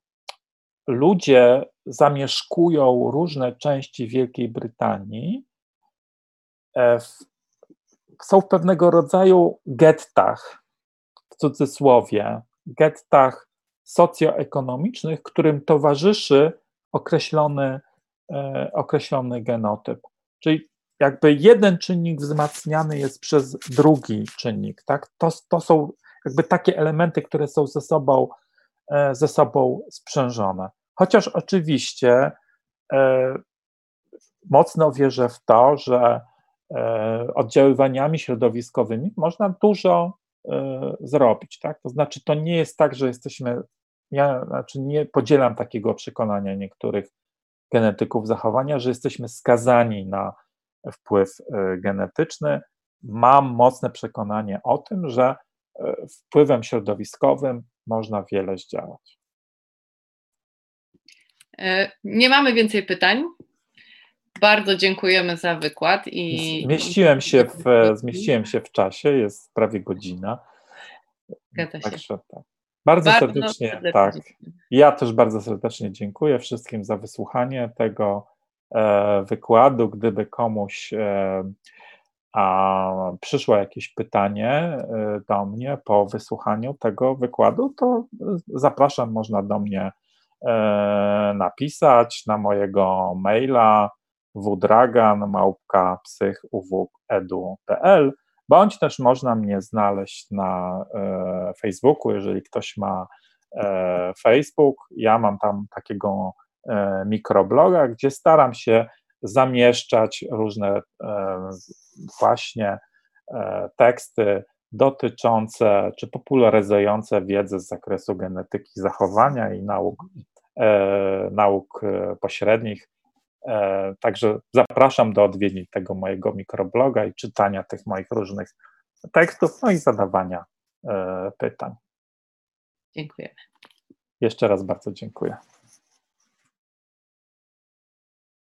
ludzie zamieszkują różne części Wielkiej Brytanii w są w pewnego rodzaju gettach, w cudzysłowie, gettach socjoekonomicznych, którym towarzyszy określony, e, określony genotyp. Czyli jakby jeden czynnik wzmacniany jest przez drugi czynnik. Tak? To, to są jakby takie elementy, które są ze sobą, e, ze sobą sprzężone. Chociaż oczywiście e, mocno wierzę w to, że oddziaływaniami środowiskowymi można dużo e, zrobić. Tak? To znaczy, to nie jest tak, że jesteśmy. Ja znaczy nie podzielam takiego przekonania niektórych genetyków zachowania, że jesteśmy skazani na wpływ e, genetyczny. Mam mocne przekonanie o tym, że wpływem środowiskowym można wiele zdziałać. Nie mamy więcej pytań. Bardzo dziękujemy za wykład i zmieściłem się w, zmieściłem się w czasie, jest prawie godzina. Zgadza się. Także, tak. Bardzo, bardzo serdecznie, serdecznie, tak. Ja też bardzo serdecznie dziękuję wszystkim za wysłuchanie tego e, wykładu. Gdyby komuś e, a przyszło jakieś pytanie e, do mnie po wysłuchaniu tego wykładu, to zapraszam, można do mnie e, napisać na mojego maila wdragan małpka psychuw.edu.pl bądź też można mnie znaleźć na e, Facebooku, jeżeli ktoś ma e, Facebook. Ja mam tam takiego e, mikrobloga, gdzie staram się zamieszczać różne e, właśnie e, teksty dotyczące czy popularyzujące wiedzę z zakresu genetyki zachowania i nauk, e, nauk pośrednich także zapraszam do odwiedzin tego mojego mikrobloga i czytania tych moich różnych tekstów, no i zadawania e, pytań. Dziękujemy. Jeszcze raz bardzo dziękuję.